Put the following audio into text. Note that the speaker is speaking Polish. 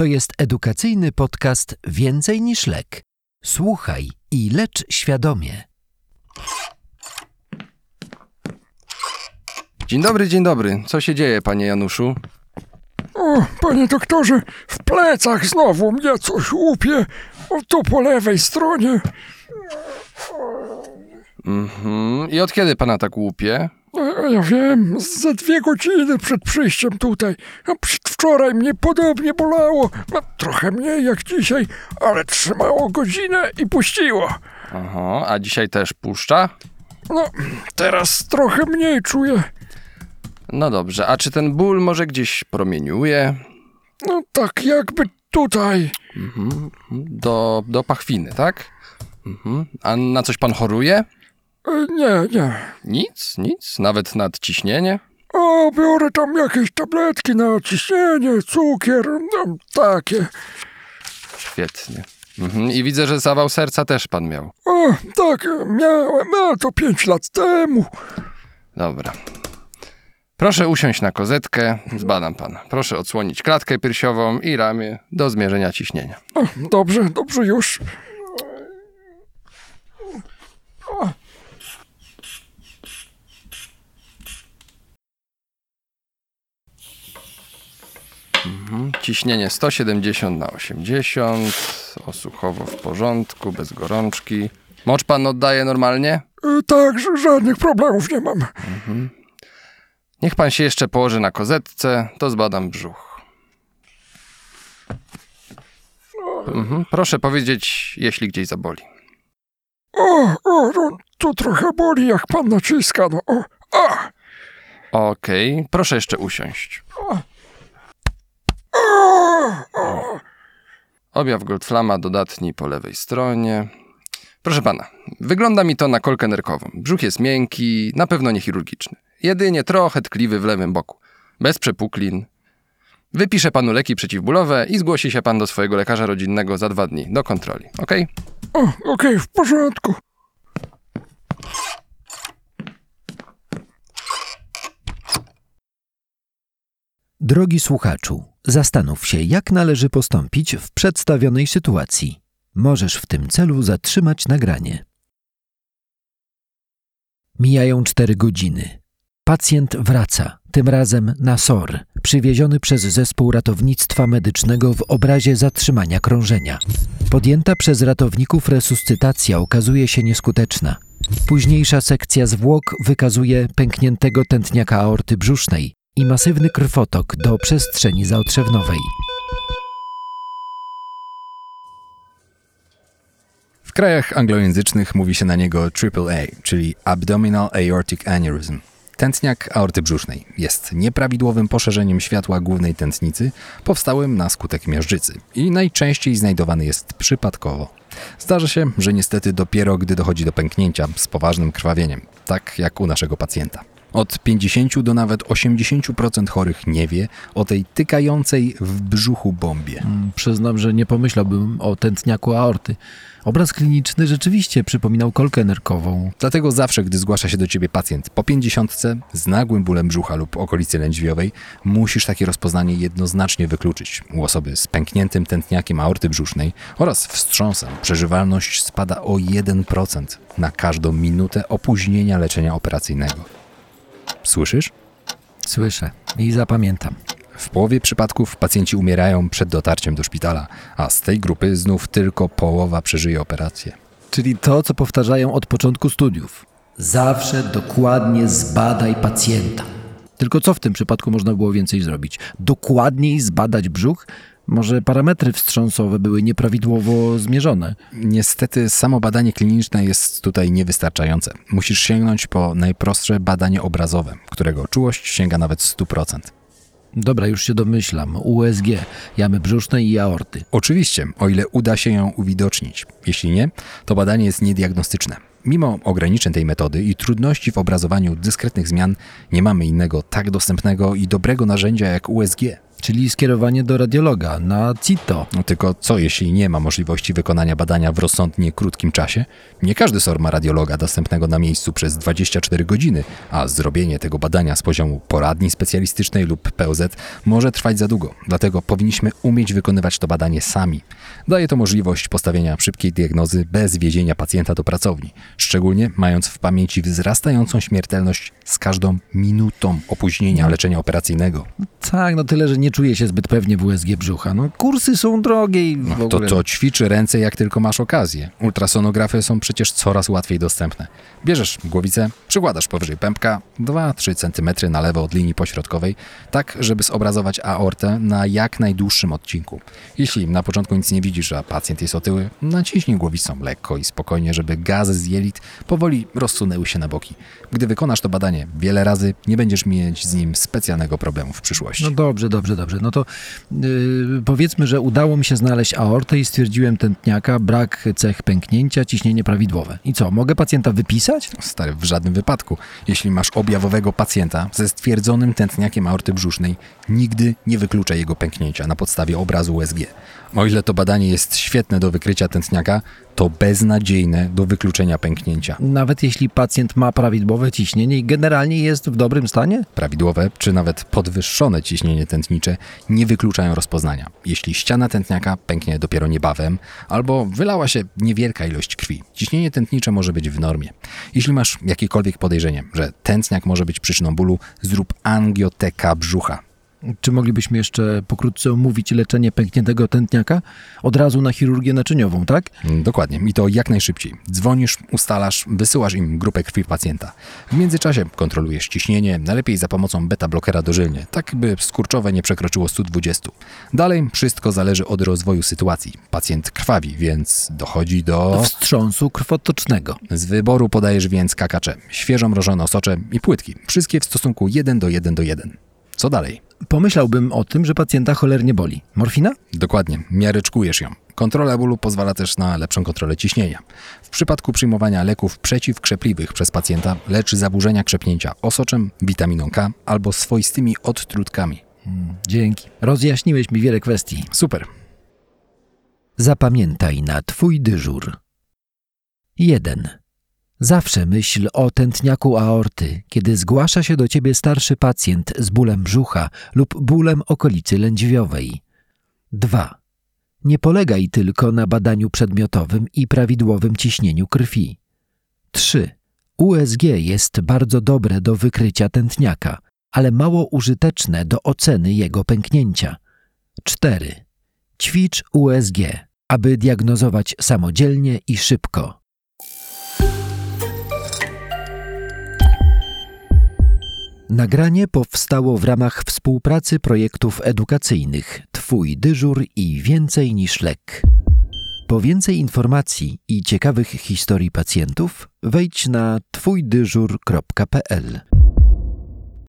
To jest edukacyjny podcast Więcej niż lek. Słuchaj i lecz świadomie. Dzień dobry, dzień dobry. Co się dzieje, panie Januszu? O, panie doktorze, w plecach znowu mnie coś łupie. O, tu po lewej stronie. Mhm. I od kiedy pana tak łupie? Ja wiem, za dwie godziny przed przyjściem tutaj. A przedwczoraj mnie podobnie bolało. No, trochę mniej jak dzisiaj, ale trzymało godzinę i puściło. Aha, a dzisiaj też puszcza? No, teraz trochę mniej czuję. No dobrze, a czy ten ból może gdzieś promieniuje? No tak jakby tutaj. Mhm. Do, do pachwiny, tak? Mhm. A na coś pan choruje? E, Nie, nie. Nic, nic? Nawet nadciśnienie? O, biorę tam jakieś tabletki na ciśnienie, cukier, no, takie. Świetnie. Mhm. I widzę, że zawał serca też pan miał. O, tak, miałem, a to pięć lat temu. Dobra. Proszę usiąść na kozetkę, zbadam pana. Proszę odsłonić klatkę piersiową i ramię do zmierzenia ciśnienia. O, dobrze, dobrze już. Ciśnienie 170 na 80, osłuchowo w porządku, bez gorączki. Mocz pan oddaje normalnie? E, Tak, żadnych problemów nie mam. Niech pan się jeszcze położy na kozetce, to zbadam brzuch. Mhm. Proszę powiedzieć, jeśli gdzieś zaboli. O, o, no, tu trochę boli, jak pan naciska, no. O, a, Okej, proszę jeszcze usiąść. o. Objaw Goldflama dodatni po lewej stronie. Proszę pana, wygląda mi to na kolkę nerkową. Brzuch jest miękki, na pewno nie chirurgiczny. Jedynie trochę tkliwy w lewym boku. Bez przepuklin. Wypiszę panu leki przeciwbólowe i zgłosi się pan do swojego lekarza rodzinnego za dwa dni do kontroli. Ok? O, okej, w porządku. Drogi słuchaczu, zastanów się, jak należy postąpić w przedstawionej sytuacji. Możesz w tym celu zatrzymać nagranie. Mijają cztery godziny. Pacjent wraca, tym razem na SOR, przywieziony przez zespół ratownictwa medycznego w obrazie zatrzymania krążenia. Podjęta przez ratowników resuscytacja okazuje się nieskuteczna. Późniejsza sekcja zwłok wykazuje pękniętego tętniaka aorty brzusznej i masywny krwotok do przestrzeni zaotrzewnowej. W krajach anglojęzycznych mówi się na niego AAA, czyli Abdominal Aortic Aneurysm. Tętniak aorty brzusznej jest nieprawidłowym poszerzeniem światła głównej tętnicy powstałym na skutek miażdżycy i najczęściej znajdowany jest przypadkowo. Zdarza się, że niestety dopiero gdy dochodzi do pęknięcia z poważnym krwawieniem, tak jak u naszego pacjenta. Od 50 do nawet 80% chorych nie wie o tej tykającej w brzuchu bombie. Mm, Przyznam, że nie pomyślałbym o tętniaku aorty. Obraz kliniczny rzeczywiście przypominał kolkę nerkową. Dlatego zawsze, gdy zgłasza się do ciebie pacjent po 50 z nagłym bólem brzucha lub okolicy lędźwiowej, musisz takie rozpoznanie jednoznacznie wykluczyć. U osoby z pękniętym tętniakiem aorty brzusznej oraz wstrząsem przeżywalność spada o 1% na każdą minutę opóźnienia leczenia operacyjnego. Słyszysz? Słyszę i zapamiętam. W połowie przypadków pacjenci umierają przed dotarciem do szpitala, a z tej grupy znów tylko połowa przeżyje operację. Czyli to, co powtarzają od początku studiów. Zawsze dokładnie zbadaj pacjenta. Tylko co w tym przypadku można było więcej zrobić? Dokładniej zbadać brzuch? Może parametry wstrząsowe były nieprawidłowo zmierzone? Niestety samo badanie kliniczne jest tutaj niewystarczające. Musisz sięgnąć po najprostsze badanie obrazowe, którego czułość sięga nawet 100%. Dobra, już się domyślam. USG, jamy brzusznej i aorty. Oczywiście, o ile uda się ją uwidocznić. Jeśli nie, to badanie jest niediagnostyczne. Mimo ograniczeń tej metody i trudności w obrazowaniu dyskretnych zmian, nie mamy innego tak dostępnego i dobrego narzędzia jak USG. Czyli skierowanie do radiologa na CITO. No tylko co jeśli nie ma możliwości wykonania badania w rozsądnie krótkim czasie? Nie każdy SOR ma radiologa dostępnego na miejscu przez 24 godziny, a zrobienie tego badania z poziomu poradni specjalistycznej lub POZ może trwać za długo. Dlatego powinniśmy umieć wykonywać to badanie sami. Daje to możliwość postawienia szybkiej diagnozy bez wiezienia pacjenta do pracowni, szczególnie mając w pamięci wzrastającą śmiertelność z każdą minutą opóźnienia leczenia operacyjnego. Tak, no tyle, że nie czuję się zbyt pewnie w USG brzucha. No kursy są drogie i w No, to, to ćwiczy ręce jak tylko masz okazję. Ultrasonografy są przecież coraz łatwiej dostępne. Bierzesz głowicę, przykładasz powyżej pępka 2-3 cm na lewo od linii pośrodkowej, tak żeby zobrazować aortę na jak najdłuższym odcinku. Jeśli na początku nic nie widzisz, a pacjent jest otyły, naciśnij głowicą lekko i spokojnie, żeby gazy z jelit powoli rozsunęły się na boki. Gdy wykonasz to badanie wiele razy, nie będziesz mieć z nim specjalnego problemu w przyszłości. No dobrze, dobrze, dobrze. No to yy, powiedzmy, że udało mi się znaleźć aortę i stwierdziłem tętniaka, brak cech pęknięcia, ciśnienie prawidłowe. I co, mogę pacjenta wypisać? Stary, w żadnym wypadku. Jeśli masz objawowego pacjenta ze stwierdzonym tętniakiem aorty brzusznej, nigdy nie wykluczaj jego pęknięcia na podstawie obrazu USG. O ile to badanie jest świetne do wykrycia tętniaka, to beznadziejne do wykluczenia pęknięcia. Nawet jeśli pacjent ma prawidłowe ciśnienie i generalnie jest w dobrym stanie? Prawidłowe czy nawet podwyższone ciśnienie tętnicze nie wykluczają rozpoznania. Jeśli ściana tętniaka pęknie dopiero niebawem albo wylała się niewielka ilość krwi, ciśnienie tętnicze może być w normie. Jeśli masz jakiekolwiek podejrzenie, że tętniak może być przyczyną bólu, zrób angiotekę brzucha. Czy moglibyśmy jeszcze pokrótce omówić leczenie pękniętego tętniaka? Od razu na chirurgię naczyniową, tak? Dokładnie, i to jak najszybciej. Dzwonisz, ustalasz, wysyłasz im grupę krwi pacjenta. W międzyczasie kontrolujesz ciśnienie, najlepiej za pomocą beta-blokera dożylnie, tak by skurczowe nie przekroczyło 120. Dalej wszystko zależy od rozwoju sytuacji. Pacjent krwawi, więc dochodzi do... Wstrząsu krwotocznego. Z wyboru podajesz więc kakacze, świeżo mrożone osocze i płytki. Wszystkie w stosunku 1 do 1 do 1. Co dalej? Pomyślałbym o tym, że pacjenta cholernie boli. Morfina? Dokładnie, miaryczkujesz ją. Kontrola bólu pozwala też na lepszą kontrolę ciśnienia. W przypadku przyjmowania leków przeciwkrzepliwych przez pacjenta leczy zaburzenia krzepnięcia osoczem, witaminą K albo swoistymi odtrutkami. Dzięki. Rozjaśniłeś mi wiele kwestii. Super. Zapamiętaj na Twój dyżur. 1. Zawsze myśl o tętniaku aorty, kiedy zgłasza się do Ciebie starszy pacjent z bólem brzucha lub bólem okolicy lędźwiowej. 2. Nie polegaj tylko na badaniu przedmiotowym i prawidłowym ciśnieniu krwi. 3. USG jest bardzo dobre do wykrycia tętniaka, ale mało użyteczne do oceny jego pęknięcia. 4. Ćwicz USG, aby diagnozować samodzielnie i szybko. Nagranie powstało w ramach współpracy projektów edukacyjnych Twój dyżur i Więcej niż lek. Po więcej informacji i ciekawych historii pacjentów wejdź na twójdyżur.pl.